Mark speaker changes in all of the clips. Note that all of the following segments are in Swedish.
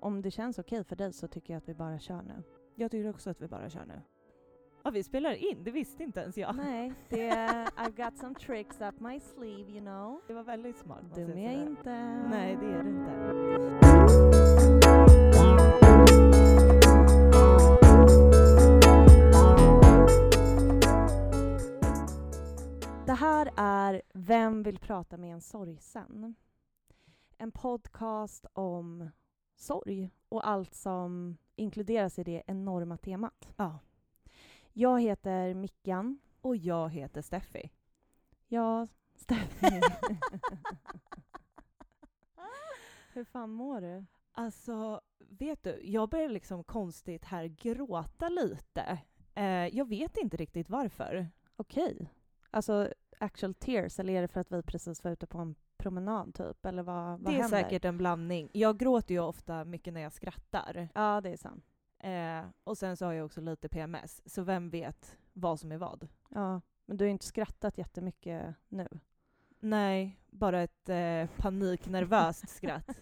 Speaker 1: om det känns okej för dig så tycker jag att vi bara kör nu.
Speaker 2: Jag tycker också att vi bara kör nu. Ja, vi spelar in, det visste inte ens jag.
Speaker 1: Nej, det är I've got some tricks up my sleeve you know.
Speaker 2: Det var väldigt smart.
Speaker 1: Dum är jag inte.
Speaker 2: Nej, det är du inte.
Speaker 1: Det här är Vem vill prata med en sorgsen? En podcast om sorg och allt som inkluderas i det enorma temat.
Speaker 2: Ja.
Speaker 1: Jag heter Mickan.
Speaker 2: Och jag heter Steffi.
Speaker 1: Ja, Steffi. Hur fan mår du?
Speaker 2: Alltså, vet du, jag börjar liksom konstigt här gråta lite. Eh, jag vet inte riktigt varför.
Speaker 1: Okej. Alltså actual tears, eller är det för att vi precis var ute på en promenad typ? Eller vad, vad
Speaker 2: det är
Speaker 1: händer?
Speaker 2: säkert en blandning. Jag gråter ju ofta mycket när jag skrattar.
Speaker 1: Ja, det är sant.
Speaker 2: Eh, och sen så har jag också lite PMS, så vem vet vad som är vad?
Speaker 1: Ja, men du har inte skrattat jättemycket nu.
Speaker 2: Nej, bara ett eh, paniknervöst skratt.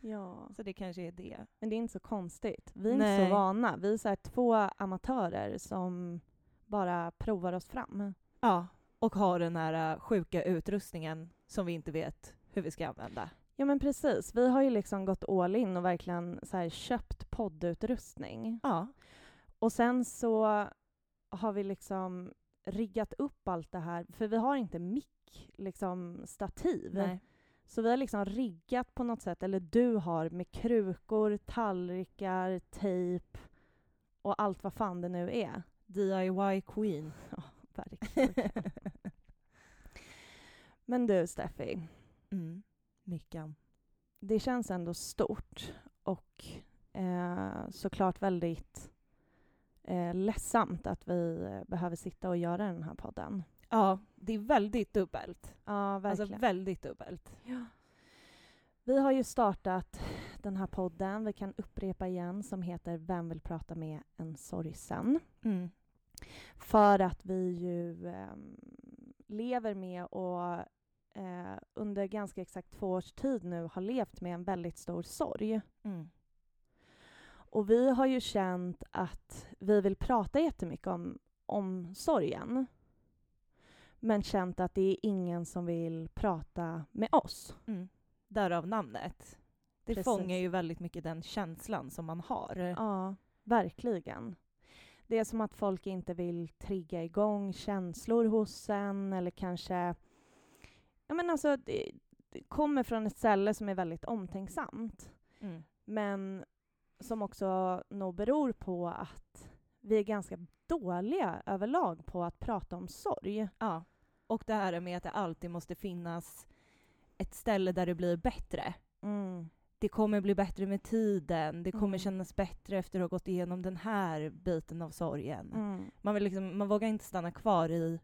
Speaker 1: Ja.
Speaker 2: Så det kanske är det.
Speaker 1: Men det är inte så konstigt. Vi är inte
Speaker 2: Nej.
Speaker 1: så vana. Vi är så två amatörer som bara provar oss fram.
Speaker 2: Ja, och har den här eh, sjuka utrustningen som vi inte vet hur vi ska använda.
Speaker 1: Ja men precis. Vi har ju liksom gått all in och verkligen så här köpt poddutrustning.
Speaker 2: Ja,
Speaker 1: Och sen så har vi liksom riggat upp allt det här, för vi har inte mick, liksom stativ.
Speaker 2: nej.
Speaker 1: Så vi har liksom riggat på något sätt, eller du har med krukor, tallrikar, tejp och allt vad fan det nu är.
Speaker 2: DIY Queen.
Speaker 1: Verkligen. Men du Steffi,
Speaker 2: mm. Mickan.
Speaker 1: det känns ändå stort och eh, såklart väldigt eh, ledsamt att vi eh, behöver sitta och göra den här podden.
Speaker 2: Ja, det är väldigt dubbelt.
Speaker 1: Ja, verkligen.
Speaker 2: Alltså väldigt dubbelt.
Speaker 1: Vi har ju startat den här podden, vi kan upprepa igen, som heter Vem vill prata med en sorgsen?
Speaker 2: Mm.
Speaker 1: För att vi ju ehm, lever med och eh, under ganska exakt två års tid nu har levt med en väldigt stor sorg.
Speaker 2: Mm.
Speaker 1: Och vi har ju känt att vi vill prata jättemycket om, om sorgen. Men känt att det är ingen som vill prata med oss.
Speaker 2: Mm. Därav namnet. Det
Speaker 1: Precis.
Speaker 2: fångar ju väldigt mycket den känslan som man har.
Speaker 1: Ja, verkligen. Det är som att folk inte vill trigga igång känslor hos en eller kanske... Ja, men alltså, det, det kommer från ett ställe som är väldigt omtänksamt
Speaker 2: Mm.
Speaker 1: men som också nog beror på att vi är ganska dåliga överlag på att prata om sorg.
Speaker 2: Ja. Och det här med att det alltid måste finnas ett ställe där det blir bättre. Det kommer bli bättre med tiden, det kommer
Speaker 1: Mm.
Speaker 2: kännas bättre efter att ha gått igenom den här biten av sorgen.
Speaker 1: Mm.
Speaker 2: Man, vill liksom, man vågar inte stanna kvar i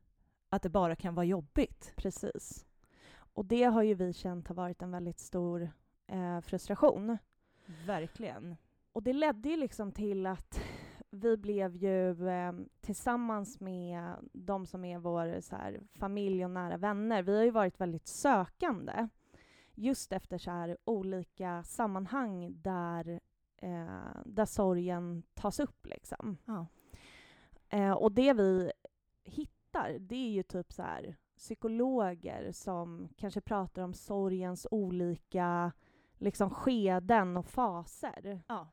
Speaker 2: att det bara kan vara jobbigt.
Speaker 1: Precis. Och det har ju vi känt har varit en väldigt stor eh, frustration.
Speaker 2: Verkligen.
Speaker 1: Och det ledde ju liksom till att vi blev ju eh, tillsammans med de som är vår så här, familj och nära vänner, vi har ju varit väldigt sökande just efter så här olika sammanhang där, eh, där sorgen tas upp. Liksom.
Speaker 2: Ja.
Speaker 1: Eh, och det vi hittar, det är ju typ så här psykologer som kanske pratar om sorgens olika liksom, skeden och faser.
Speaker 2: Ja.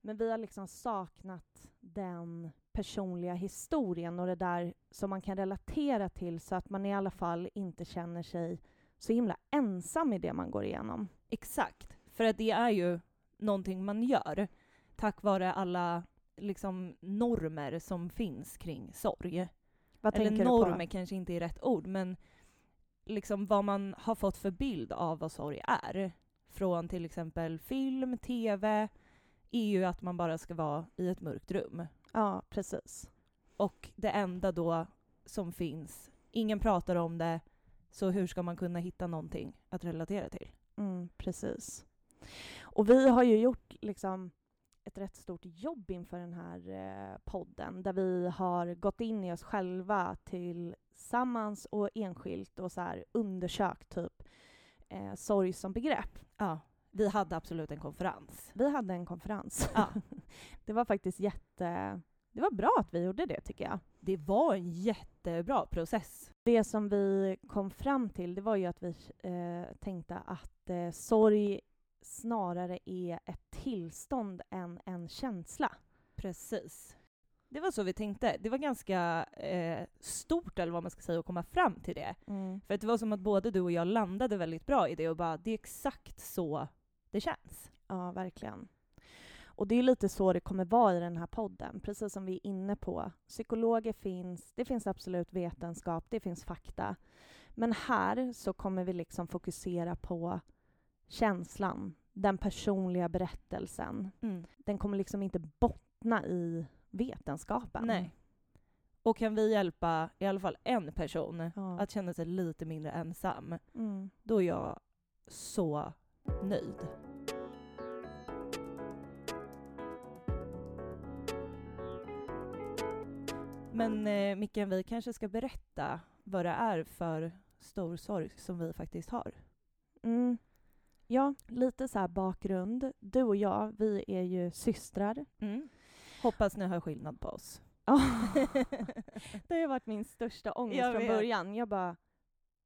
Speaker 1: Men vi har liksom saknat den personliga historien och det där som man kan relatera till så att man i alla fall inte känner sig så himla ensam i det man går igenom.
Speaker 2: Exakt. För att det är ju någonting man gör tack vare alla liksom, normer som finns kring sorg.
Speaker 1: Vad
Speaker 2: Eller normer kanske inte är rätt ord, men liksom vad man har fått för bild av vad sorg är. Från till exempel film, tv, är ju att man bara ska vara i ett mörkt rum.
Speaker 1: Ja, precis.
Speaker 2: Och det enda då som finns, ingen pratar om det, så hur ska man kunna hitta någonting att relatera till?
Speaker 1: Mm, precis. Och vi har ju gjort liksom ett rätt stort jobb inför den här eh, podden där vi har gått in i oss själva tillsammans och enskilt och så här undersökt typ eh, sorg som begrepp.
Speaker 2: Ja. Vi hade absolut en konferens.
Speaker 1: Vi hade en konferens.
Speaker 2: Ja.
Speaker 1: det var faktiskt jätte... Det var bra att vi gjorde det, tycker jag.
Speaker 2: Det var en jättebra process.
Speaker 1: Det som vi kom fram till, det var ju att vi eh, tänkte att eh, sorg snarare är ett tillstånd än en känsla.
Speaker 2: Precis. Det var så vi tänkte. Det var ganska eh, stort, eller vad man ska säga, att komma fram till det.
Speaker 1: Mm.
Speaker 2: För att det var som att både du och jag landade väldigt bra i det och bara, det är exakt så det känns.
Speaker 1: Ja, verkligen. Och det är lite så det kommer vara i den här podden, precis som vi är inne på. Psykologer finns, det finns absolut vetenskap, det finns fakta. Men här så kommer vi liksom fokusera på känslan, den personliga berättelsen. Den kommer liksom inte bottna i vetenskapen.
Speaker 2: Nej. Och kan vi hjälpa i alla fall en person
Speaker 1: Ja.
Speaker 2: att känna sig lite mindre ensam,
Speaker 1: Mm.
Speaker 2: då är jag så nöjd. Men eh, Mickan, vi kanske ska berätta vad det är för stor sorg som vi faktiskt har.
Speaker 1: Mm. Ja, lite så här bakgrund. Du och jag, vi är ju systrar.
Speaker 2: Hoppas ni hör skillnad på oss.
Speaker 1: Det har varit min största ångest
Speaker 2: Jag
Speaker 1: från
Speaker 2: vet.
Speaker 1: början. Jag bara,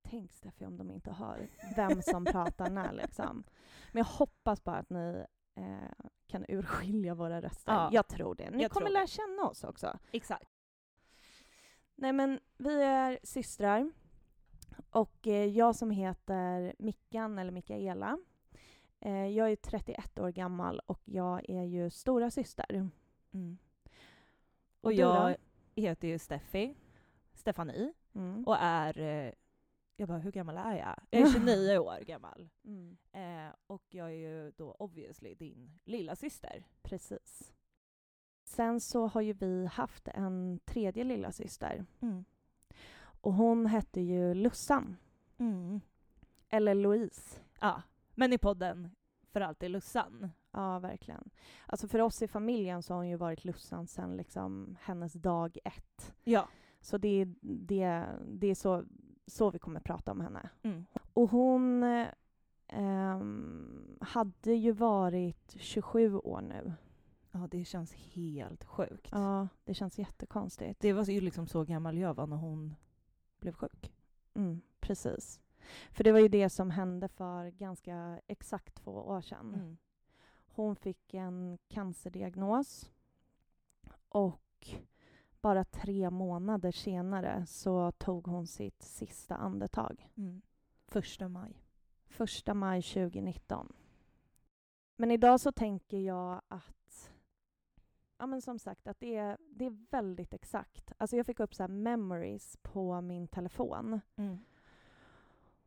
Speaker 1: tänk Steffi om de inte hör vem som pratar när liksom. Men jag hoppas bara att ni eh, kan urskilja våra röster.
Speaker 2: Ja.
Speaker 1: Jag tror det. Ni
Speaker 2: Jag
Speaker 1: kommer lära känna oss också.
Speaker 2: Exakt.
Speaker 1: Nej men vi är systrar. Och eh, jag som heter Mickan, eller Mikaela, eh, jag är 31 år gammal och jag är ju stora syster.
Speaker 2: Mm.
Speaker 1: Och
Speaker 2: Och jag heter ju Steffi, Stefanie,
Speaker 1: Mm.
Speaker 2: och är... eh, Jag bara, hur gammal är jag? Jag är 29 år gammal.
Speaker 1: Mm.
Speaker 2: Eh, och jag är ju då obviously din lilla syster.
Speaker 1: Precis. Sen så har ju vi haft en tredje lilla syster och hon hette ju Lussan, eller Louise.
Speaker 2: Ja, men i podden för alltid Lussan.
Speaker 1: Ja, verkligen. Alltså för oss i familjen så har hon ju varit Lussan sedan liksom hennes dag ett.
Speaker 2: Ja.
Speaker 1: Så det är, det, det är så, så vi kommer prata om henne.
Speaker 2: Mm.
Speaker 1: Och hon eh, ehm, hade ju varit 27 år nu.
Speaker 2: Ja, det känns helt sjukt.
Speaker 1: Ja, det känns jättekonstigt.
Speaker 2: Det var ju liksom så gammal jag var när hon blev sjuk.
Speaker 1: Mm, precis. För det var ju det som hände för ganska exakt två år sedan.
Speaker 2: Mm.
Speaker 1: Hon fick en cancerdiagnos och bara tre månader senare så tog hon sitt sista andetag.
Speaker 2: Mm. Första maj.
Speaker 1: Första maj 2019. Men idag så tänker jag att Ja men som sagt att det är, det är väldigt exakt. Alltså jag fick upp så memories på min telefon.
Speaker 2: Mm.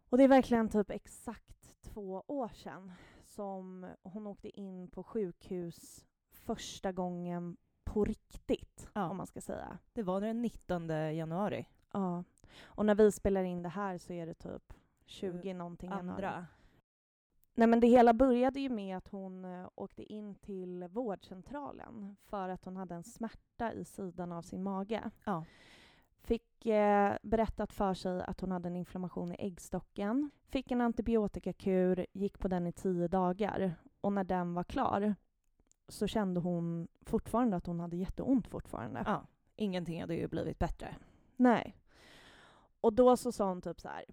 Speaker 1: Och det är verkligen typ exakt två år sedan som hon åkte in på sjukhus första gången på riktigt,
Speaker 2: Ja.
Speaker 1: om man ska säga.
Speaker 2: Det var den 19 januari.
Speaker 1: Ja. Och när vi spelar in det här så är det typ 20 någonting januari. Nej men det hela började ju med att hon eh, åkte in till vårdcentralen för att hon hade en smärta i sidan av sin mage.
Speaker 2: Ja.
Speaker 1: Fick eh, berättat för sig att hon hade en inflammation i äggstocken. Fick en antibiotikakur, gick på den i tio dagar. Och när den var klar så kände hon fortfarande att hon hade jätteont fortfarande.
Speaker 2: ja. Ingenting hade ju blivit bättre.
Speaker 1: Nej. Och då så sa hon typ så här.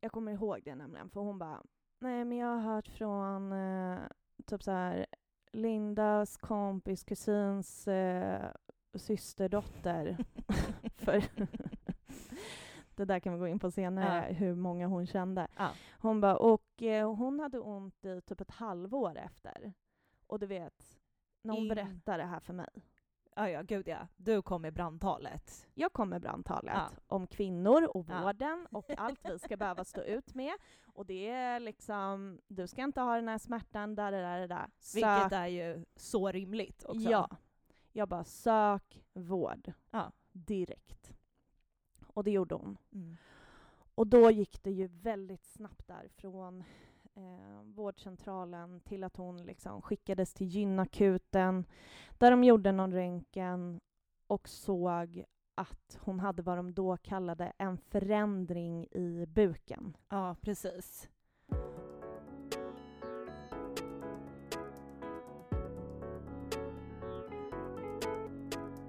Speaker 1: Jag kommer ihåg det nämligen, för hon bara Nej, men jag har hört från eh, typ så här Lindas kompis kusins eh, systerdotter. för det där kan vi gå in på senare,
Speaker 2: Ja.
Speaker 1: hur många hon kände.
Speaker 2: Ja.
Speaker 1: Hon bara, och eh, hon hade ont i typ ett halvår efter. Och du vet, när hon
Speaker 2: In-
Speaker 1: berättade det här för mig.
Speaker 2: Ja, ja, gud ja. Du kom med brandtalet.
Speaker 1: Jag kom med brandtalet
Speaker 2: Ja.
Speaker 1: om kvinnor och
Speaker 2: Ja.
Speaker 1: vården och allt vi ska behöva stå ut med. Och det är liksom, du ska inte ha den här smärtan, där, där, där, där.
Speaker 2: Vilket är ju så rimligt också.
Speaker 1: Ja. Jag bara, sök vård.
Speaker 2: Ja.
Speaker 1: Direkt. Och det gjorde hon.
Speaker 2: Mm.
Speaker 1: Och då gick det ju väldigt snabbt där från eh, vårdcentralen till att hon liksom skickades till gynakuten där de gjorde någon röntgen och såg att hon hade vad de då kallade en förändring i buken.
Speaker 2: Ja, precis.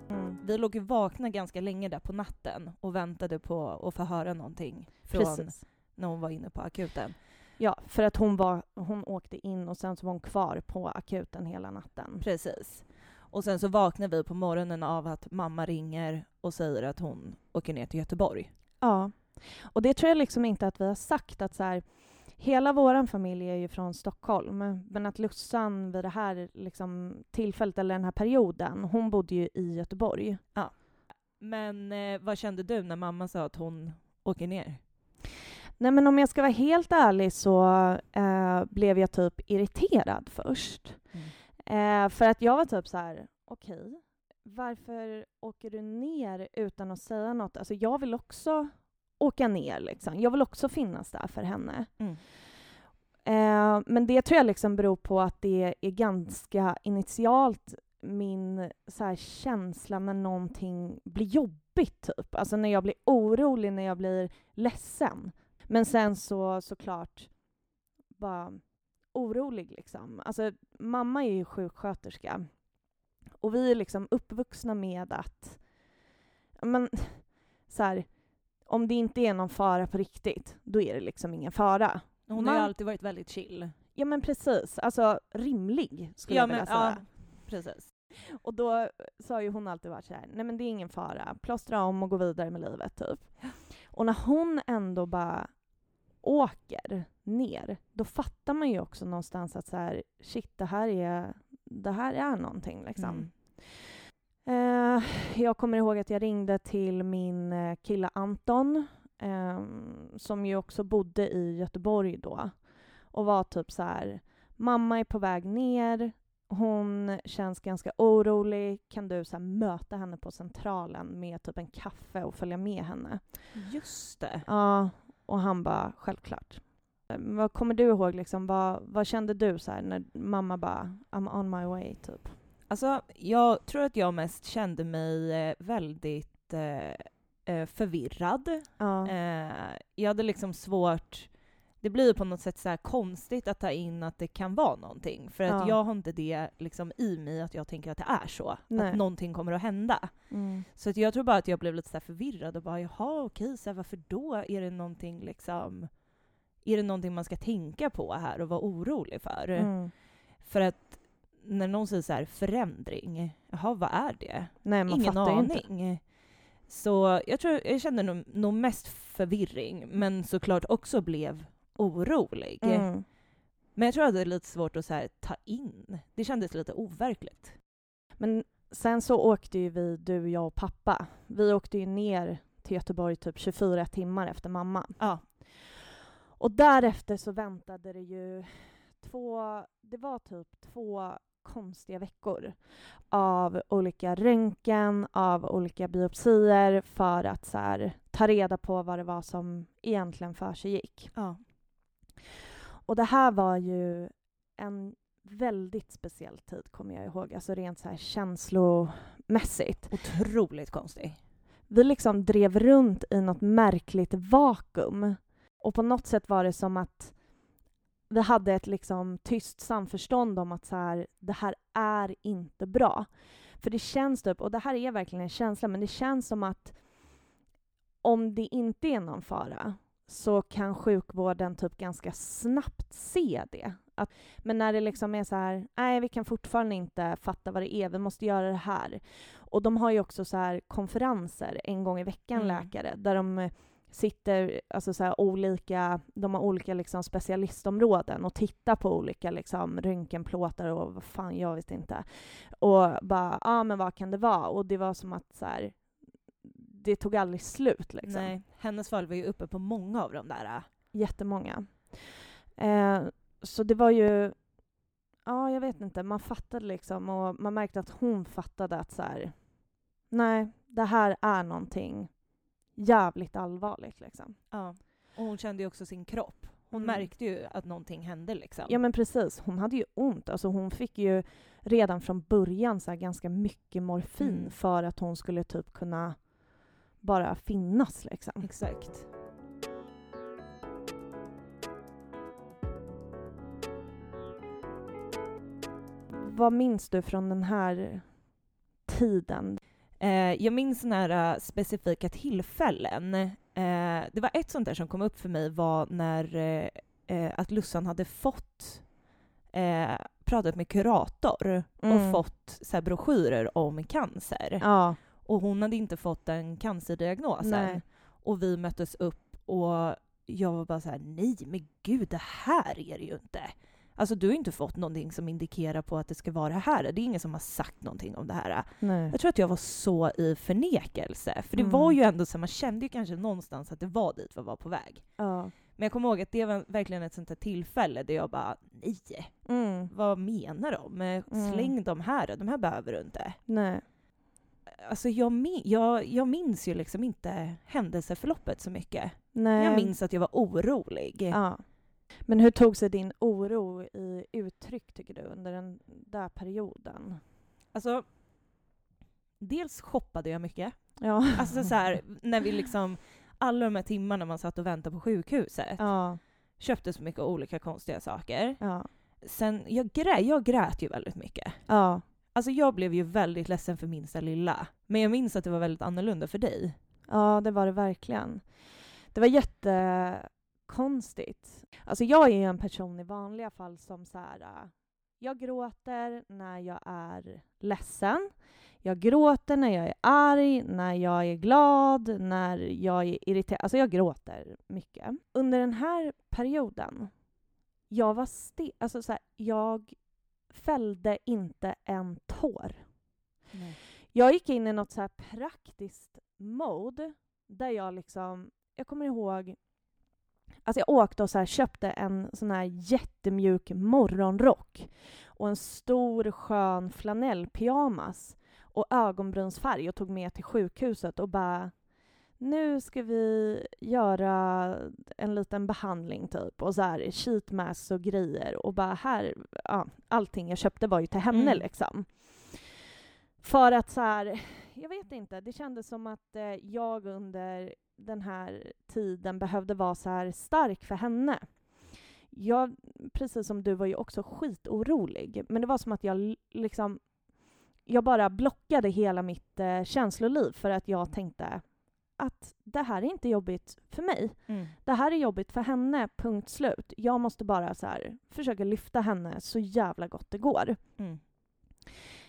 Speaker 2: Mm. vi låg ju vakna ganska länge där på natten och väntade på att få höra någonting från
Speaker 1: Precis.
Speaker 2: när hon var inne på akuten.
Speaker 1: Ja, för att hon, var, hon åkte in och sen så var hon kvar på akuten hela natten.
Speaker 2: Precis. Och sen så vaknar vi på morgonen av att mamma ringer och säger att hon åker ner till Göteborg.
Speaker 1: Ja. Och det tror jag liksom inte att vi har sagt att så här, hela vår familj är ju från Stockholm, men att Lussan vid det här liksom, tillfället, eller den här perioden, hon bodde ju i Göteborg.
Speaker 2: Men eh, vad kände du när mamma sa att hon åker ner?
Speaker 1: Nej men om jag ska vara helt ärlig så eh, blev jag typ irriterad först. Eh, för att jag var typ så här: okej, varför åker du ner utan att säga något? Alltså jag vill också åka ner liksom. Jag vill också finnas där för henne.
Speaker 2: Mm.
Speaker 1: Eh, men det tror jag liksom beror på att det är ganska initialt min så känsla när någonting blir jobbigt, typ. Alltså när jag blir orolig, när jag blir ledsen. Men sen så såklart bara orolig liksom. Alltså mamma är ju sjuksköterska och vi är liksom uppvuxna med att ja, men, så här, om det inte är någon fara på riktigt, då är det liksom ingen fara.
Speaker 2: Hon har ju
Speaker 1: Man-
Speaker 2: alltid varit väldigt chill.
Speaker 1: Ja men precis, alltså rimlig skulle jag vilja säga.
Speaker 2: precis.
Speaker 1: Och då sa ju hon alltid varit så här, nej men det är ingen fara, plåstra om och gå vidare med livet typ. Och när hon ändå bara åker ner, då fattar man ju också någonstans att så här, shit det här är, det här är någonting liksom.
Speaker 2: Mm.
Speaker 1: Eh, jag kommer ihåg att jag ringde till min eh, kille Anton, eh, som ju också bodde i Göteborg då, och var typ så här, mamma är på väg ner, hon känns ganska orolig, kan du så möta henne på centralen med typ en kaffe och följa med henne?
Speaker 2: Just det.
Speaker 1: Ja, och han bara, självklart. Eh, Vad kommer du ihåg, liksom, vad, vad kände du så när mamma bara, I'm on my way, typ?
Speaker 2: Alltså, jag tror att jag mest kände mig eh, väldigt eh, eh, förvirrad.
Speaker 1: Ja.
Speaker 2: Eh, jag hade liksom svårt... Det blir på något sätt så konstigt att ta in att det kan vara någonting. För att
Speaker 1: Ja.
Speaker 2: jag har inte det liksom i mig att jag tänker att det är så.
Speaker 1: Nej.
Speaker 2: Att någonting kommer att hända.
Speaker 1: Mm.
Speaker 2: Så att jag tror bara att jag blev lite så här förvirrad och bara jaha okej, så här, varför då? Är det någonting liksom... Är det någonting man ska tänka på här och vara orolig för?
Speaker 1: Mm.
Speaker 2: För att när någon säger så här förändring, jaha vad är det?
Speaker 1: Nej, man
Speaker 2: Ingen
Speaker 1: fattar ju inte.
Speaker 2: aning. Så jag tror jag kände nog, nog mest förvirring, men såklart också blev orolig.
Speaker 1: Mm.
Speaker 2: Men jag tror att det är lite svårt att så här, ta in. Det kändes lite overkligt.
Speaker 1: Men sen så åkte ju vi, du, jag och pappa, vi åkte ju ner till Göteborg typ 24 timmar efter mamma.
Speaker 2: Ja.
Speaker 1: Och därefter så väntade det ju två, det var typ två konstiga veckor av olika röntgen, av olika biopsier för att så här, ta reda på vad det var som egentligen för sig gick.
Speaker 2: ja.
Speaker 1: Och det här var ju en väldigt speciell tid, kommer jag ihåg. Alltså rent så här känslomässigt.
Speaker 2: Otroligt konstig.
Speaker 1: Vi liksom drev runt i något märkligt vakuum. Och på något sätt var det som att vi hade ett liksom tyst samförstånd om att så här, det här är inte bra. För det känns typ, och det här är verkligen en känsla, men det känns som att om det inte är någon fara så kan sjukvården typ ganska snabbt se det. Att, men när det liksom är så här, nej vi kan fortfarande inte fatta vad det är, vi måste göra det här. Och de har ju också så här konferenser en gång i veckan,
Speaker 2: Mm.
Speaker 1: läkare, där de eh, sitter, alltså så här olika, de har olika liksom specialistområden och tittar på olika liksom röntgenplåtar och vad fan, jag vet inte. Och bara, ja ah, men vad kan det vara? Och det var som att så här, det tog aldrig slut liksom.
Speaker 2: Nej, hennes fall var ju uppe på många av de där. äh,
Speaker 1: Jättemånga. Eh, så det var ju... Ja, jag vet inte. Man fattade liksom och man märkte att hon fattade att så här, nej, det här är någonting jävligt allvarligt liksom.
Speaker 2: Ja. Och hon kände ju också sin kropp. Hon
Speaker 1: Mm.
Speaker 2: märkte ju att någonting hände liksom.
Speaker 1: Ja men precis, hon hade ju ont. Alltså hon fick ju redan från början så ganska mycket morfin
Speaker 2: Mm.
Speaker 1: för att hon skulle typ kunna bara finnas liksom.
Speaker 2: Exakt.
Speaker 1: Vad minns du från den här tiden?
Speaker 2: Eh, jag minns några specifika tillfällen. Eh, det var ett sånt där som kom upp för mig var när eh, eh att Lussan hade fått eh, pratat med kurator
Speaker 1: Mm.
Speaker 2: och fått så broschyrer om cancer.
Speaker 1: Ja.
Speaker 2: Och hon hade inte fått en cancerdiagnos än. Och vi möttes upp och jag var bara så här: nej men gud det här är det ju inte. Alltså du har inte fått någonting som indikerar på att det ska vara det här. Det är ingen som har sagt någonting om det här.
Speaker 1: Nej.
Speaker 2: Jag tror att jag var så i förnekelse. För det
Speaker 1: Mm.
Speaker 2: var ju ändå så, man kände ju kanske någonstans att det var dit vi var på väg.
Speaker 1: Ja.
Speaker 2: Men jag kommer ihåg att det var verkligen ett sånt här tillfälle där jag bara, nej,
Speaker 1: Mm.
Speaker 2: vad menar de? Eh,
Speaker 1: Mm.
Speaker 2: Släng de här, de här behöver du inte.
Speaker 1: Nej.
Speaker 2: Alltså jag, min, jag, jag minns ju liksom inte händelseförloppet så mycket.
Speaker 1: Nej.
Speaker 2: Jag minns att jag var orolig.
Speaker 1: Ja. Men hur tog sig din oro i uttryck, tycker du, under den där perioden?
Speaker 2: Alltså, dels shoppade jag mycket.
Speaker 1: Ja.
Speaker 2: Alltså så här, när vi liksom, alla de här timmarna man satt och väntade på sjukhuset.
Speaker 1: Ja.
Speaker 2: Köpte så mycket olika konstiga saker.
Speaker 1: Ja.
Speaker 2: Sen, jag, grä, jag grät ju väldigt mycket.
Speaker 1: Ja.
Speaker 2: Alltså jag blev ju väldigt ledsen för minsta lilla. Men jag minns att det var väldigt annorlunda för dig.
Speaker 1: Ja, det var det verkligen. Det var jättekonstigt. Alltså jag är ju en person i vanliga fall som så här, äh, jag gråter när jag är ledsen. Jag gråter när jag är arg, när jag är glad, när jag är irriterad. Alltså jag gråter mycket. Under den här perioden, jag var stel. Alltså så här, jag fällde inte en tår. Jag gick in i något så här praktiskt mode där jag liksom, jag kommer ihåg, alltså jag åkte och så här köpte en sån här jättemjuk morgonrock och en stor skön flanellpyjamas och ögonbrynsfärg och tog med till sjukhuset och bara nu ska vi göra en liten behandling typ och så här sheet masks och grejer och bara här, ja, allting jag köpte var ju till henne
Speaker 2: Mm.
Speaker 1: liksom. För att så här, jag vet inte, det kändes som att eh, jag under den här tiden behövde vara så här stark för henne. Jag, precis som du, var ju också skitorolig, men det var som att jag liksom jag bara blockade hela mitt eh, känsloliv för att jag tänkte att det här är inte jobbigt för mig.
Speaker 2: Mm.
Speaker 1: Det här är jobbigt för henne, punkt slut. Jag måste bara så här, försöka lyfta henne så jävla gott det går.
Speaker 2: Mm.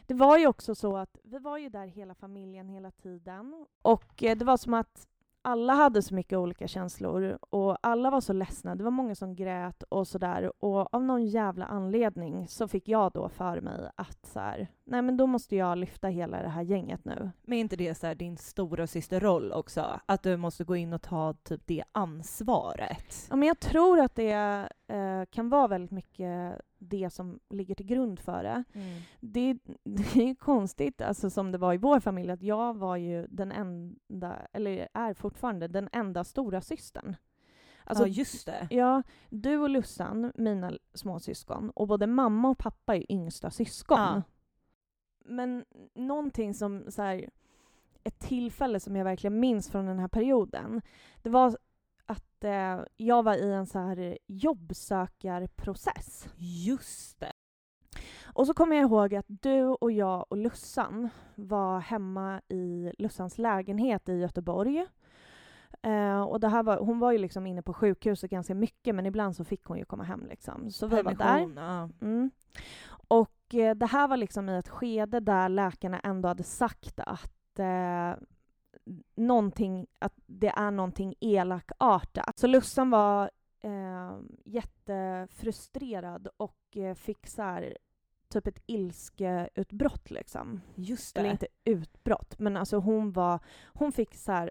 Speaker 1: Det var ju också så att vi var ju där hela familjen hela tiden. Och eh, det var som att alla hade så mycket olika känslor och alla var så ledsna. Det var många som grät och sådär. Och av någon jävla anledning så fick jag då för mig att så här, nej men då måste jag lyfta hela det här gänget nu.
Speaker 2: Men är inte det så här din stora systerroll också? Att du måste gå in och ta typ det ansvaret?
Speaker 1: Ja, men jag tror att det eh, kan vara väldigt mycket det som ligger till grund för det.
Speaker 2: Mm.
Speaker 1: det, det är ju konstigt, alltså som det var i vår familj, att jag var ju den enda, eller är fortfarande den enda stora systern. Alltså,
Speaker 2: ja, just det.
Speaker 1: ja, du och Lussan, mina småsyskon, och både mamma och pappa är yngsta syskon.
Speaker 2: Ja.
Speaker 1: Men någonting som, så här, ett tillfälle som jag verkligen minns från den här perioden, det var att eh, jag var i en så här jobbsökarprocess.
Speaker 2: Just det.
Speaker 1: Och så kommer jag ihåg att du och jag och Lussan var hemma i Lussans lägenhet i Göteborg. Eh, och det här var, hon var ju liksom inne på sjukhuset ganska mycket men ibland så fick hon ju komma hem. Liksom. Så vi var där. Mm. Och eh, det här var liksom i ett skede där läkarna ändå hade sagt att eh, någonting, att det är någonting elakartat. Så Lussan var eh, jättefrustrerad och eh, fick så här, typ ett ilskeutbrott liksom.
Speaker 2: Just det.
Speaker 1: Eller inte utbrott, men alltså hon var, hon fick så här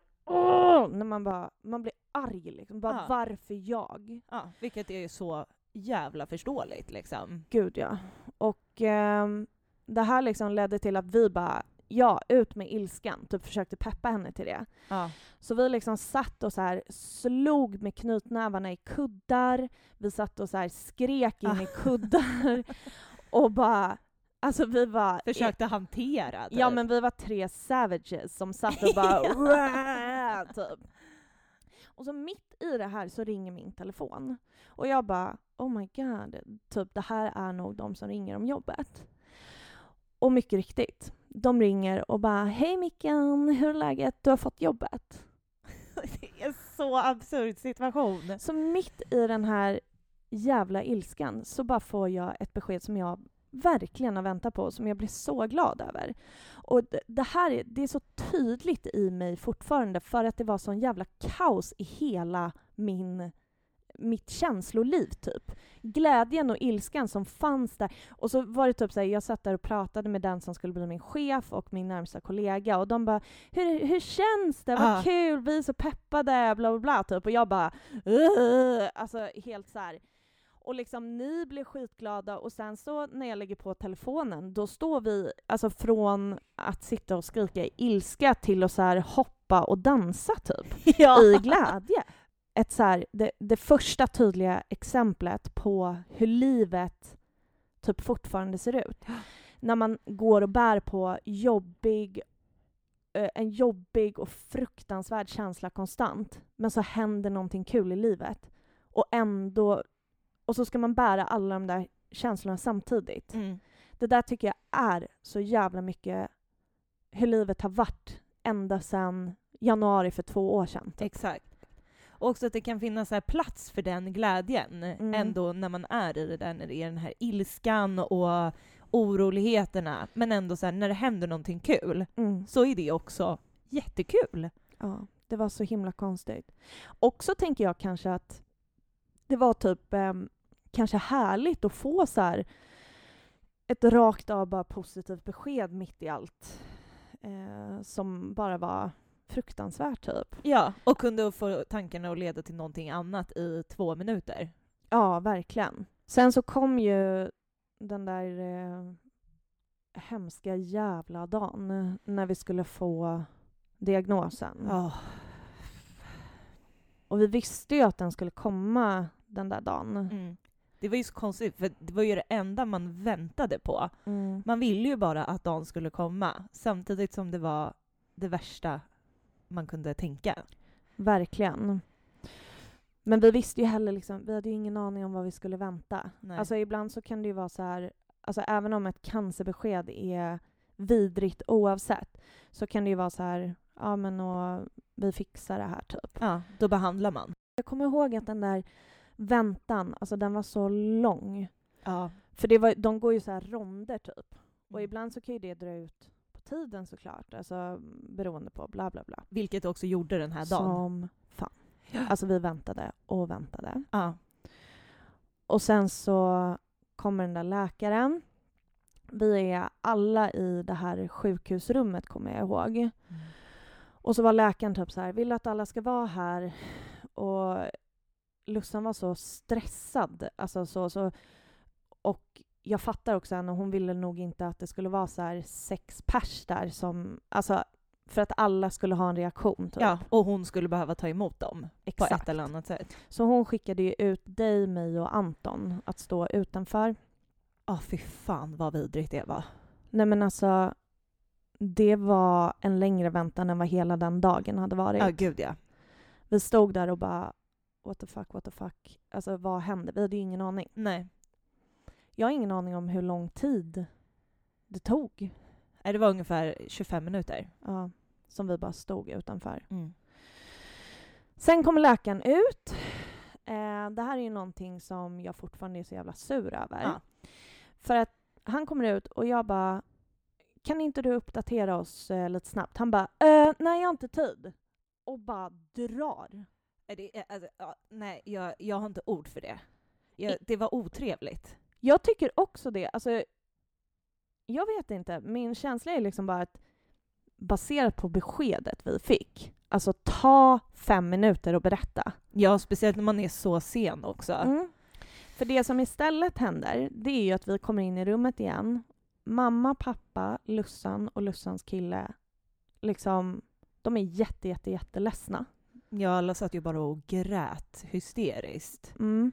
Speaker 1: när man bara, man blir arg liksom. Bara
Speaker 2: Ja.
Speaker 1: varför jag?
Speaker 2: Ja, vilket är så jävla förståeligt liksom.
Speaker 1: Gud ja. Och ehm, det här liksom ledde till att vi bara, ja, ut med ilskan. Typ försökte peppa henne till det.
Speaker 2: Ja.
Speaker 1: Så vi liksom satt och så här slog med knytnävarna i kuddar. Vi satt och så här skrek in i
Speaker 2: Ah.
Speaker 1: kuddar. och bara, alltså vi var...
Speaker 2: Försökte hantera typ.
Speaker 1: Ja men vi var tre savages som satt och bara typ. Och så mitt i det här så ringer min telefon. Och jag bara oh my god, typ det här är nog de som ringer om jobbet. Och mycket riktigt, de ringer och bara Hej Mickan, hur är läget? Du har fått jobbet.
Speaker 2: Det är en så absurd situation.
Speaker 1: Så mitt i den här jävla ilskan så bara får jag ett besked som jag verkligen har väntat på, som jag blir så glad över. Och det här är, det är så tydligt i mig fortfarande för att det var sån jävla kaos i hela min mitt känsloliv, typ. Glädjen och ilskan som fanns där. Och så var det typ så här, jag satt där och pratade med den som skulle bli min chef och min närmsta kollega och de bara hur, hur känns det? Vad
Speaker 2: Ah.
Speaker 1: kul, vi är så peppade, bla bla bla, typ. Och jag bara "Ugh." Alltså helt så här. Och liksom ni blir skitglada och sen så när jag lägger på telefonen då står vi alltså från att sitta och skrika i ilska till att så här hoppa och dansa typ
Speaker 2: Ja.
Speaker 1: i glädje. Ett så här, det, det första tydliga exemplet på hur livet typ fortfarande ser ut. När man går och bär på jobbig, eh, en jobbig och fruktansvärd känsla konstant, men så händer någonting kul i livet. Och ändå, och så ska man bära alla de där känslorna samtidigt.
Speaker 2: Mm.
Speaker 1: Det där tycker jag är så jävla mycket hur livet har varit ända sedan januari för två år sedan. typ.
Speaker 2: Exakt. Och också att det kan finnas här plats för den glädjen
Speaker 1: Mm.
Speaker 2: ändå när man är i det där, när det är den här ilskan och oroligheterna. Men ändå så här, när det händer någonting kul
Speaker 1: Mm.
Speaker 2: så är det också jättekul.
Speaker 1: Ja, det var så himla konstigt. Också tänker jag kanske att det var typ ehm, kanske härligt att få så här ett rakt av bara positivt besked mitt i allt eh, som bara var fruktansvärt typ.
Speaker 2: Ja, och kunde få tankarna att leda till någonting annat i två minuter.
Speaker 1: Ja, verkligen. Sen så kom ju den där eh, hemska jävla dagen när vi skulle få diagnosen.
Speaker 2: Ja.
Speaker 1: Och vi visste ju att den skulle komma den där dagen.
Speaker 2: Mm. Det var ju så konstigt, för det var ju det enda man väntade på.
Speaker 1: Mm.
Speaker 2: Man ville ju bara att dagen skulle komma, samtidigt som det var det värsta man kunde tänka.
Speaker 1: Verkligen. Men vi visste ju heller liksom, vi hade ju ingen aning om vad vi skulle vänta.
Speaker 2: Nej.
Speaker 1: Alltså ibland så kan det ju vara så här, alltså även om ett cancerbesked är vidrigt oavsett, så kan det ju vara så här, ja men och vi fixar det här typ.
Speaker 2: Ja, då behandlar man.
Speaker 1: Jag kommer ihåg att den där väntan, alltså den var så lång.
Speaker 2: Ja.
Speaker 1: För det var, de går ju så här ronder typ. Och
Speaker 2: Mm.
Speaker 1: ibland så kan ju det dra ut på tiden såklart, alltså beroende på bla bla bla.
Speaker 2: Vilket också gjorde den här dagen.
Speaker 1: Som fan. Alltså vi väntade och väntade.
Speaker 2: Ja.
Speaker 1: Och sen så kommer den där läkaren. Vi är alla i det här sjukhusrummet kommer jag ihåg.
Speaker 2: Mm.
Speaker 1: Och så var läkaren typ så här, vill att alla ska vara här? Och Lussan var så stressad. Alltså så, så, och jag fattar också henne, hon ville nog inte att det skulle vara så här sex pers där som, alltså för att alla skulle ha en reaktion. Typ.
Speaker 2: ja, och hon skulle behöva ta emot dem på
Speaker 1: Exakt.
Speaker 2: ett eller annat sätt.
Speaker 1: Så hon skickade ju ut dig, mig och Anton att stå utanför.
Speaker 2: Ja, fy fan vad vidrigt det var.
Speaker 1: Nej men alltså, det var en längre väntan än vad hela den dagen hade varit.
Speaker 2: Ja, gud ja.
Speaker 1: Vi stod där och bara what the fuck, what the fuck. Alltså vad hände? Vi hade ju ingen aning.
Speaker 2: Nej.
Speaker 1: Jag har ingen aning om hur lång tid det tog.
Speaker 2: Nej, Det var ungefär 25 minuter.
Speaker 1: Ja, som vi bara stod utanför.
Speaker 2: Mm.
Speaker 1: Sen kommer läkaren ut. Eh, det här är ju någonting som jag fortfarande är så jävla sur över.
Speaker 2: Ja.
Speaker 1: För att han kommer ut och jag bara kan inte du uppdatera oss eh, lite snabbt? Han bara eh, nej jag har inte tid. Och bara drar.
Speaker 2: Det, är- alltså, ja, nej jag, jag har inte ord för det. Jag, det var otrevligt.
Speaker 1: Jag tycker också det. Alltså, jag vet inte. Min känsla är liksom bara att baserat på beskedet vi fick, alltså ta fem minuter och berätta.
Speaker 2: Ja, speciellt när man är så sen också.
Speaker 1: Mm. För det som istället händer, det är ju att vi kommer in i rummet igen. Mamma, pappa, Lussan och Lussans kille, liksom, de är jätte, jätte, jätteledsna.
Speaker 2: Ja, alla satt ju bara och grät hysteriskt.
Speaker 1: Mm.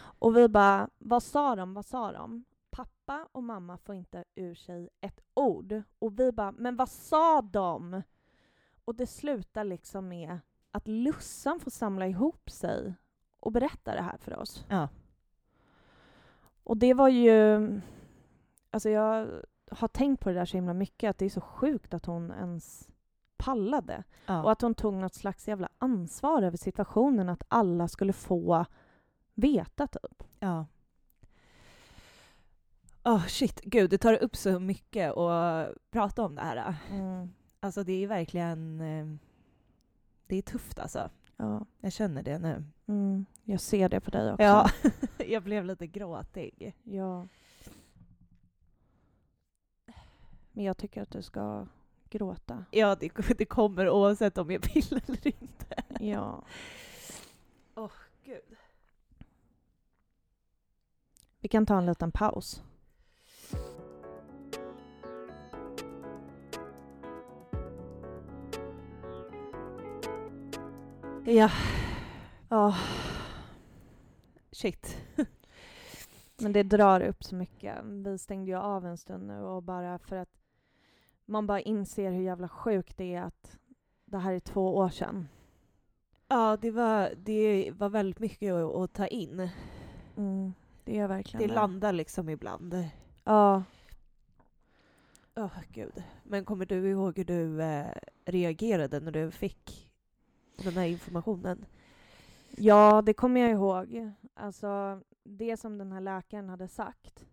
Speaker 1: Och vi bara, vad sa de, vad sa de? Pappa och mamma får inte ur sig ett ord. Och vi bara, men vad sa de? Och det slutar liksom med att Lussan får samla ihop sig och berätta det här för oss.
Speaker 2: Ja.
Speaker 1: Och det var ju... Alltså jag har tänkt på det där så himla mycket, att det är så sjukt att hon ens pallade.
Speaker 2: Ja.
Speaker 1: Och att hon tog något slags jävla ansvar över situationen, att alla skulle få veta typ.
Speaker 2: Ja. Oh shit, gud det tar upp så mycket att prata om det här.
Speaker 1: Mm.
Speaker 2: Alltså det är verkligen... eh, Det är tufft alltså.
Speaker 1: Ja.
Speaker 2: Jag känner det nu.
Speaker 1: Mm. Jag ser det på dig också.
Speaker 2: Ja, jag blev lite gråtig.
Speaker 1: ja. Men jag tycker att du ska gråta.
Speaker 2: Ja, det, det kommer oavsett om jag vill eller inte.
Speaker 1: Ja.
Speaker 2: Gud.
Speaker 1: Vi kan ta en liten paus. Ja. Ja,
Speaker 2: Shit.
Speaker 1: men det drar upp så mycket. Vi stängde ju av en stund nu och bara för att man bara inser hur jävla sjukt det är att det här är två år sedan.
Speaker 2: Ja, det var, det var väldigt mycket att, att ta in.
Speaker 1: Mm, det är verkligen
Speaker 2: Det landar liksom ibland.
Speaker 1: Ja.
Speaker 2: Åh gud. Men kommer du ihåg hur du eh, reagerade när du fick den här informationen?
Speaker 1: Ja, det kommer jag ihåg. Alltså, det som den här läkaren hade sagt,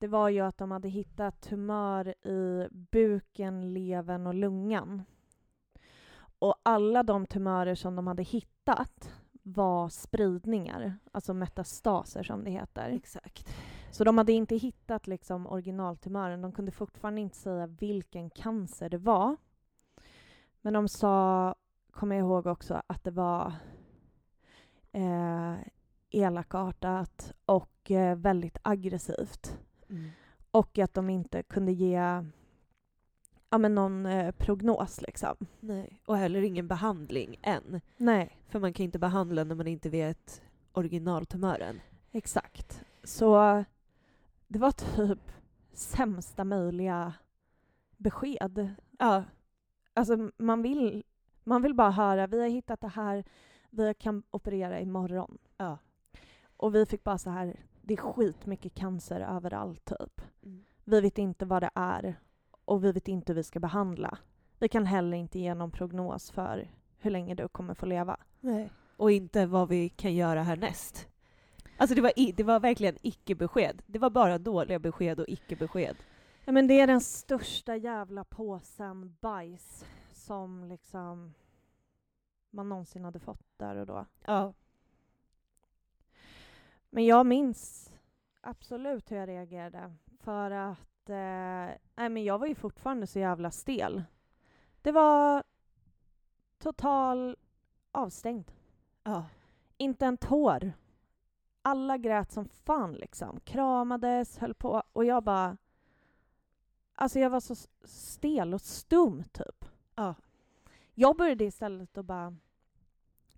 Speaker 1: det var ju att de hade hittat tumör i buken, levern och lungan. Och alla de tumörer som de hade hittat var spridningar, alltså metastaser som det heter.
Speaker 2: Exakt.
Speaker 1: Så de hade inte hittat liksom originaltumören. De kunde fortfarande inte säga vilken cancer det var. Men de sa, kommer jag ihåg också, att det var eh, elakartat och eh, väldigt aggressivt.
Speaker 2: Mm.
Speaker 1: Och att de inte kunde ge ja, men någon eh, prognos. Liksom.
Speaker 2: Nej. Och heller ingen behandling än.
Speaker 1: Nej,
Speaker 2: För man kan inte behandla när man inte vet originaltumören.
Speaker 1: exakt. Så det var typ sämsta möjliga besked.
Speaker 2: Ja.
Speaker 1: Alltså man vill, man vill bara höra, vi har hittat det här, vi kan operera imorgon.
Speaker 2: Ja.
Speaker 1: Och vi fick bara så här, det är skitmycket cancer överallt typ.
Speaker 2: Mm.
Speaker 1: Vi vet inte vad det är och vi vet inte hur vi ska behandla. Vi kan heller inte ge någon prognos för hur länge du kommer få leva.
Speaker 2: Nej. Och inte vad vi kan göra härnäst. Alltså det var, i, det var verkligen icke-besked. Det var bara dåliga besked och icke-besked.
Speaker 1: Ja, men det är den största jävla påsen bajs som liksom man någonsin hade fått där och då.
Speaker 2: Ja.
Speaker 1: Men jag minns absolut hur jag reagerade. För att eh, nej, men jag var ju fortfarande så jävla stel. Det var total avstängd.
Speaker 2: Ja.
Speaker 1: Inte en tår. Alla grät som fan liksom. Kramades, höll på. Och jag bara... Alltså jag var så stel och stum typ.
Speaker 2: Ja.
Speaker 1: Jag började istället att bara...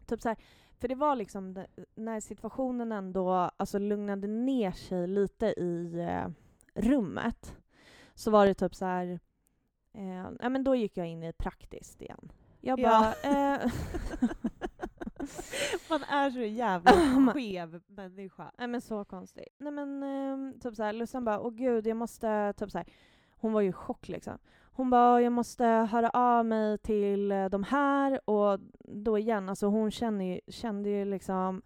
Speaker 1: Typ så här, för det var liksom det, när situationen ändå alltså, lugnade ner sig lite i eh, rummet så var det typ så här... Eh, ja, men då gick jag in i praktiskt igen. Jag bara...
Speaker 2: Ja.
Speaker 1: Eh,
Speaker 2: Man är så jävla skev människa.
Speaker 1: Nej men så konstigt. Nej men ehm, typ såhär, Lussan bara, åh gud jag måste, typ såhär, hon var ju i chock liksom. Hon bara, jag måste höra av mig till eh, de här och då igen, alltså hon känner ju, kände ju liksom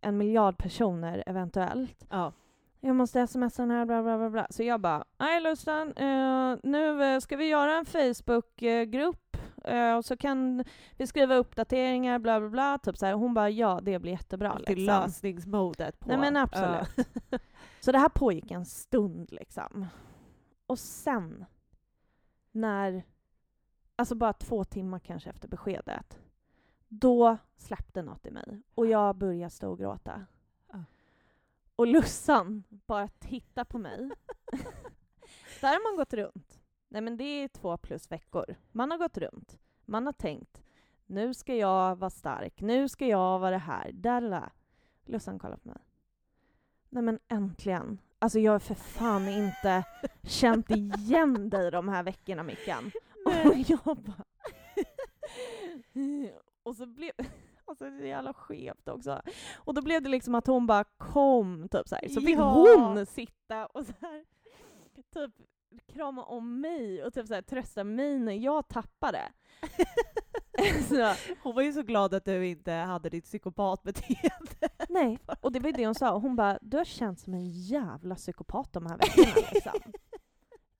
Speaker 1: en miljard personer eventuellt.
Speaker 2: Ja.
Speaker 1: Jag måste smsa den här, bla bla bla bla. Så jag bara, nej Lussan, eh, nu eh, ska vi göra en Facebookgrupp eh, och så kan vi skriva uppdateringar, bla bla bla. Typ så här. Hon bara, ja det blir jättebra.
Speaker 2: Alltid
Speaker 1: liksom.
Speaker 2: lösningsmodet på.
Speaker 1: Nej men absolut. Så det här pågick en stund liksom. Och sen, när, alltså bara två timmar kanske efter beskedet, då släppte något i mig och jag började storgråta.
Speaker 2: Ja.
Speaker 1: Och Lussan bara tittar på mig. Där har man gått runt. Nej men det är två plus veckor. Man har gått runt. Man har tänkt, nu ska jag vara stark, nu ska jag vara det här, där. Lussan kollar på mig. Nej men äntligen. Alltså jag har för fan inte känt igen dig de här veckorna Mickan. Och jag bara... Och så blev... Alltså det är jävla skevt också. Och då blev det liksom att hon bara kom, typ så här. Så fick
Speaker 2: Ja.
Speaker 1: hon sitta och så här typ krama om mig och typ så här, trösta mig när jag tappade.
Speaker 2: Hon var ju så glad att du inte hade ditt psykopatbeteende.
Speaker 1: nej, och det var ju det hon sa. Hon bara, du har känt som en jävla psykopat de här veckorna liksom.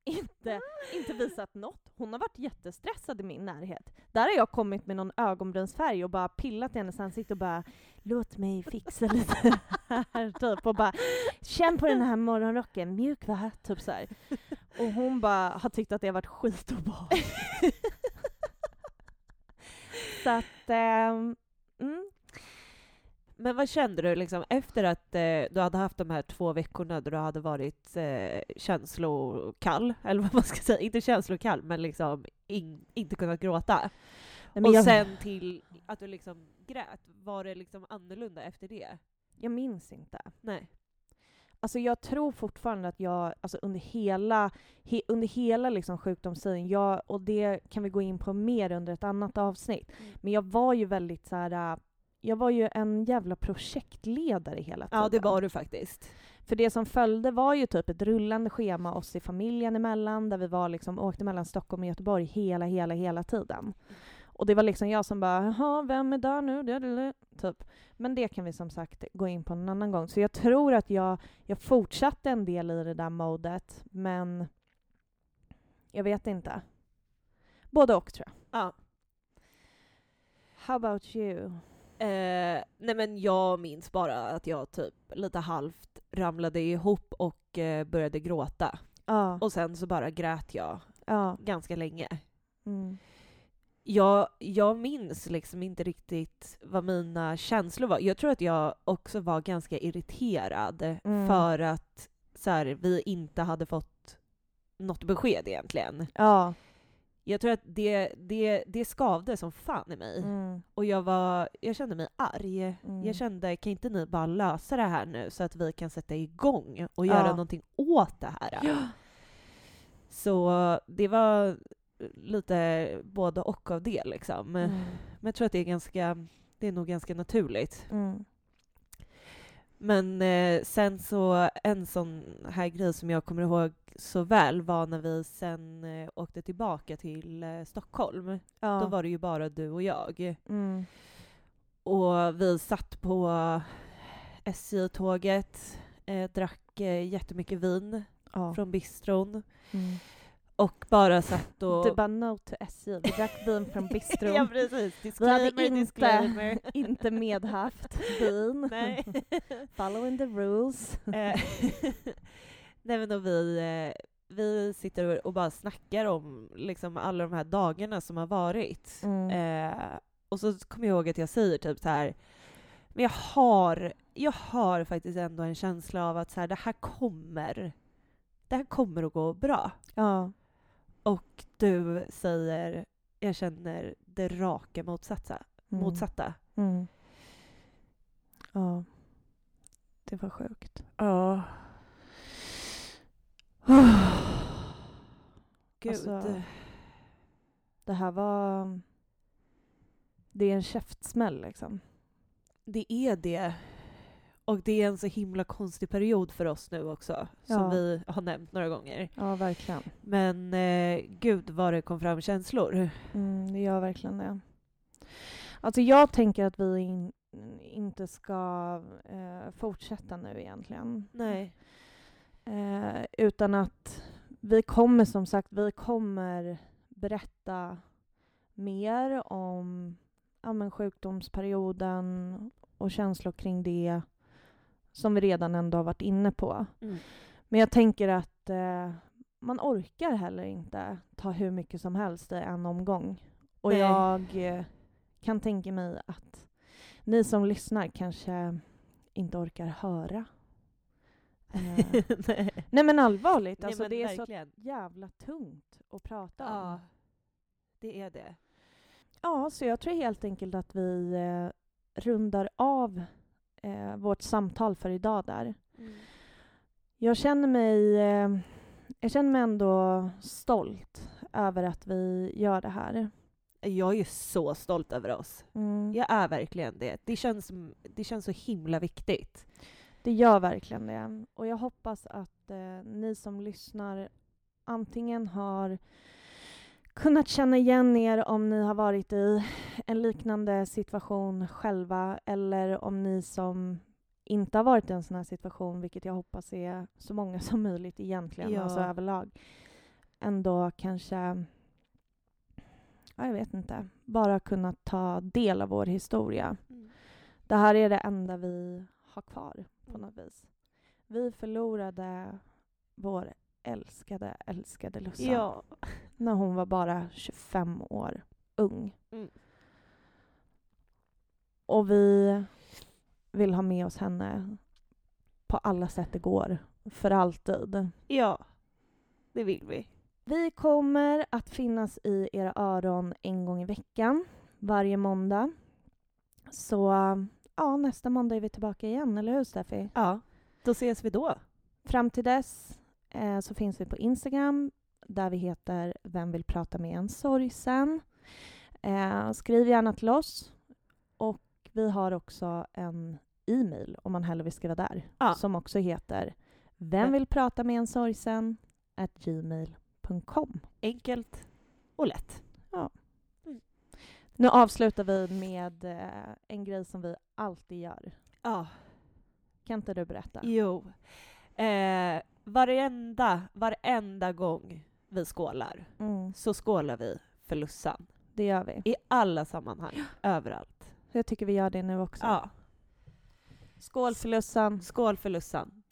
Speaker 1: inte, inte visat något. Hon har varit jättestressad i min närhet. Där har jag kommit med någon ögonbrynsfärg och bara pillat i hennes ansikte och bara låt mig fixa lite här typ och bara känn på den här morgonrocken, mjuk va? Typ så här. Och hon bara har tyckt att det har varit skitobehagligt. Så att, ehm, mm,
Speaker 2: Men vad kände du liksom efter att eh, du hade haft de här två veckorna då du hade varit eh, känslokall, eller vad man ska säga, inte känslokall men liksom in, inte kunnat gråta.
Speaker 1: nej,
Speaker 2: och
Speaker 1: jag,
Speaker 2: sen till att du liksom grät, var det liksom annorlunda efter det?
Speaker 1: jag minns inte.
Speaker 2: Nej.
Speaker 1: Alltså jag tror fortfarande att jag, alltså under hela, he, under hela liksom sjukdomstiden, jag, och det kan vi gå in på mer under ett annat avsnitt, men jag var ju väldigt så här. äh, jag var ju en jävla projektledare hela tiden.
Speaker 2: Ja, det var du faktiskt.
Speaker 1: För det som följde var ju typ ett rullande schema oss i familjen emellan, där vi var liksom, åkte mellan Stockholm och Göteborg hela, hela, hela tiden. Och det var liksom jag som bara, jaha, vem är där nu? Det- det- det", Typ. Men det kan vi som sagt gå in på en annan gång. Så jag tror att jag, jag fortsatte en del i det där modet, men jag vet inte. Både och tror jag.
Speaker 2: Ja.
Speaker 1: How about you?
Speaker 2: Eh, nej men jag minns bara att jag typ lite halvt ramlade ihop och eh, började gråta.
Speaker 1: Ja.
Speaker 2: Och sen så bara grät jag
Speaker 1: ja.
Speaker 2: ganska länge.
Speaker 1: Mm.
Speaker 2: Jag, jag minns liksom inte riktigt vad mina känslor var. Jag tror att jag också var ganska irriterad
Speaker 1: Mm.
Speaker 2: för att så här, vi inte hade fått något besked egentligen.
Speaker 1: Ja.
Speaker 2: Jag tror att det, det, det skavde som fan i mig.
Speaker 1: Mm.
Speaker 2: Och jag, var, jag kände mig arg.
Speaker 1: Mm.
Speaker 2: Jag kände, kan inte ni bara lösa det här nu så att vi kan sätta igång och
Speaker 1: Ja.
Speaker 2: göra någonting åt det här?
Speaker 1: Ja.
Speaker 2: Så det var lite både och av det liksom.
Speaker 1: Mm.
Speaker 2: Men jag tror att det är ganska, det är nog ganska naturligt.
Speaker 1: Mm.
Speaker 2: Men eh, sen så, en sån här grej som jag kommer ihåg så väl var när vi sen eh, åkte tillbaka till eh, Stockholm.
Speaker 1: Ja.
Speaker 2: Då var det ju bara du och jag.
Speaker 1: Mm.
Speaker 2: Och vi satt på SJ-tåget, eh, drack eh, jättemycket vin
Speaker 1: Ja.
Speaker 2: från bistron
Speaker 1: Mm.
Speaker 2: Och bara satt och...
Speaker 1: Du bara no to SJ. Vi drack vin från bistron.
Speaker 2: ja, precis.
Speaker 1: Vi hade
Speaker 2: Disclaimer,
Speaker 1: inte,
Speaker 2: disclaimer.
Speaker 1: inte medhaft vin.
Speaker 2: Nej.
Speaker 1: Following the rules.
Speaker 2: Eh, Nej men och vi, eh, vi sitter och bara snackar om liksom alla de här dagarna som har varit.
Speaker 1: Mm.
Speaker 2: Eh, och så kommer jag ihåg att jag säger typ så här men jag har, jag har faktiskt ändå en känsla av att så här, det här kommer, det här kommer att gå bra.
Speaker 1: Ja.
Speaker 2: Och du säger, jag känner det raka motsatta.
Speaker 1: Mm.
Speaker 2: motsatta.
Speaker 1: Mm. Ja. Det var sjukt.
Speaker 2: Ja. Gud.
Speaker 1: Alltså, Det här var... Det är en käftsmäll liksom.
Speaker 2: Det är det. Och det är en så himla konstig period för oss nu också, som
Speaker 1: Ja.
Speaker 2: vi har nämnt några gånger.
Speaker 1: Ja, verkligen.
Speaker 2: Men eh, gud vad det kom fram känslor.
Speaker 1: Mm, det gör verkligen det. Alltså jag tänker att vi in, inte ska eh, fortsätta nu egentligen.
Speaker 2: Nej.
Speaker 1: Eh, utan att vi kommer som sagt, vi kommer berätta mer om ja, sjukdomsperioden och känslor kring det som vi redan ändå har varit inne på.
Speaker 2: Mm.
Speaker 1: Men jag tänker att eh, man orkar heller inte ta hur mycket som helst i en omgång. Och
Speaker 2: Nej.
Speaker 1: jag eh, kan tänka mig att ni som lyssnar kanske inte orkar höra. Eh,
Speaker 2: Nej.
Speaker 1: nej men allvarligt,
Speaker 2: Nej,
Speaker 1: alltså
Speaker 2: men
Speaker 1: det är så
Speaker 2: verkligen.
Speaker 1: jävla tungt att prata om.
Speaker 2: Ja, det är det.
Speaker 1: Ja, så jag tror helt enkelt att vi eh, rundar av eh, vårt samtal för idag där. Jag känner mig, eh, jag känner mig ändå stolt över att vi gör det här.
Speaker 2: Jag är så stolt över oss.
Speaker 1: Mm.
Speaker 2: Jag är verkligen det. Det känns, det känns så himla viktigt.
Speaker 1: Det gör verkligen det. Och jag hoppas att eh, ni som lyssnar antingen har kunnat känna igen er om ni har varit i en liknande situation själva eller om ni som inte har varit i en sån här situation, vilket jag hoppas är så många som möjligt egentligen,
Speaker 2: Ja.
Speaker 1: alltså överlag, ändå kanske, ja, jag vet inte, bara kunnat ta del av vår historia. Det här är det enda vi har kvar på
Speaker 2: Mm.
Speaker 1: något vis. Vi förlorade vår älskade, älskade Lussan
Speaker 2: Ja.
Speaker 1: när hon var bara 25 år ung.
Speaker 2: Mm.
Speaker 1: Och vi vill ha med oss henne på alla sätt det går, för alltid.
Speaker 2: Ja, det vill vi.
Speaker 1: Vi kommer att finnas i era öron en gång i veckan, varje måndag. Så ja, nästa måndag är vi tillbaka igen, eller hur Steffi?
Speaker 2: Ja, då ses vi då.
Speaker 1: Fram till dess eh, så finns vi på Instagram där vi heter Vem vill prata med en sorgsen? Eh, skriv gärna till oss. Och vi har också en e-mail om man hellre vill skriva där
Speaker 2: Ja.
Speaker 1: som också heter Vem vill prata med en sorgsen? at gmail.com.
Speaker 2: Enkelt och lätt.
Speaker 1: Nu avslutar vi med eh, en grej som vi alltid gör.
Speaker 2: Ja.
Speaker 1: Kan inte du berätta?
Speaker 2: Jo. Eh, varenda, varenda gång vi skålar
Speaker 1: Mm,
Speaker 2: så skålar vi för Lussan.
Speaker 1: det gör vi.
Speaker 2: I alla sammanhang, överallt.
Speaker 1: Jag tycker vi gör det nu också.
Speaker 2: Ja.
Speaker 1: Skål för Lussan!
Speaker 2: Skål för Lussan.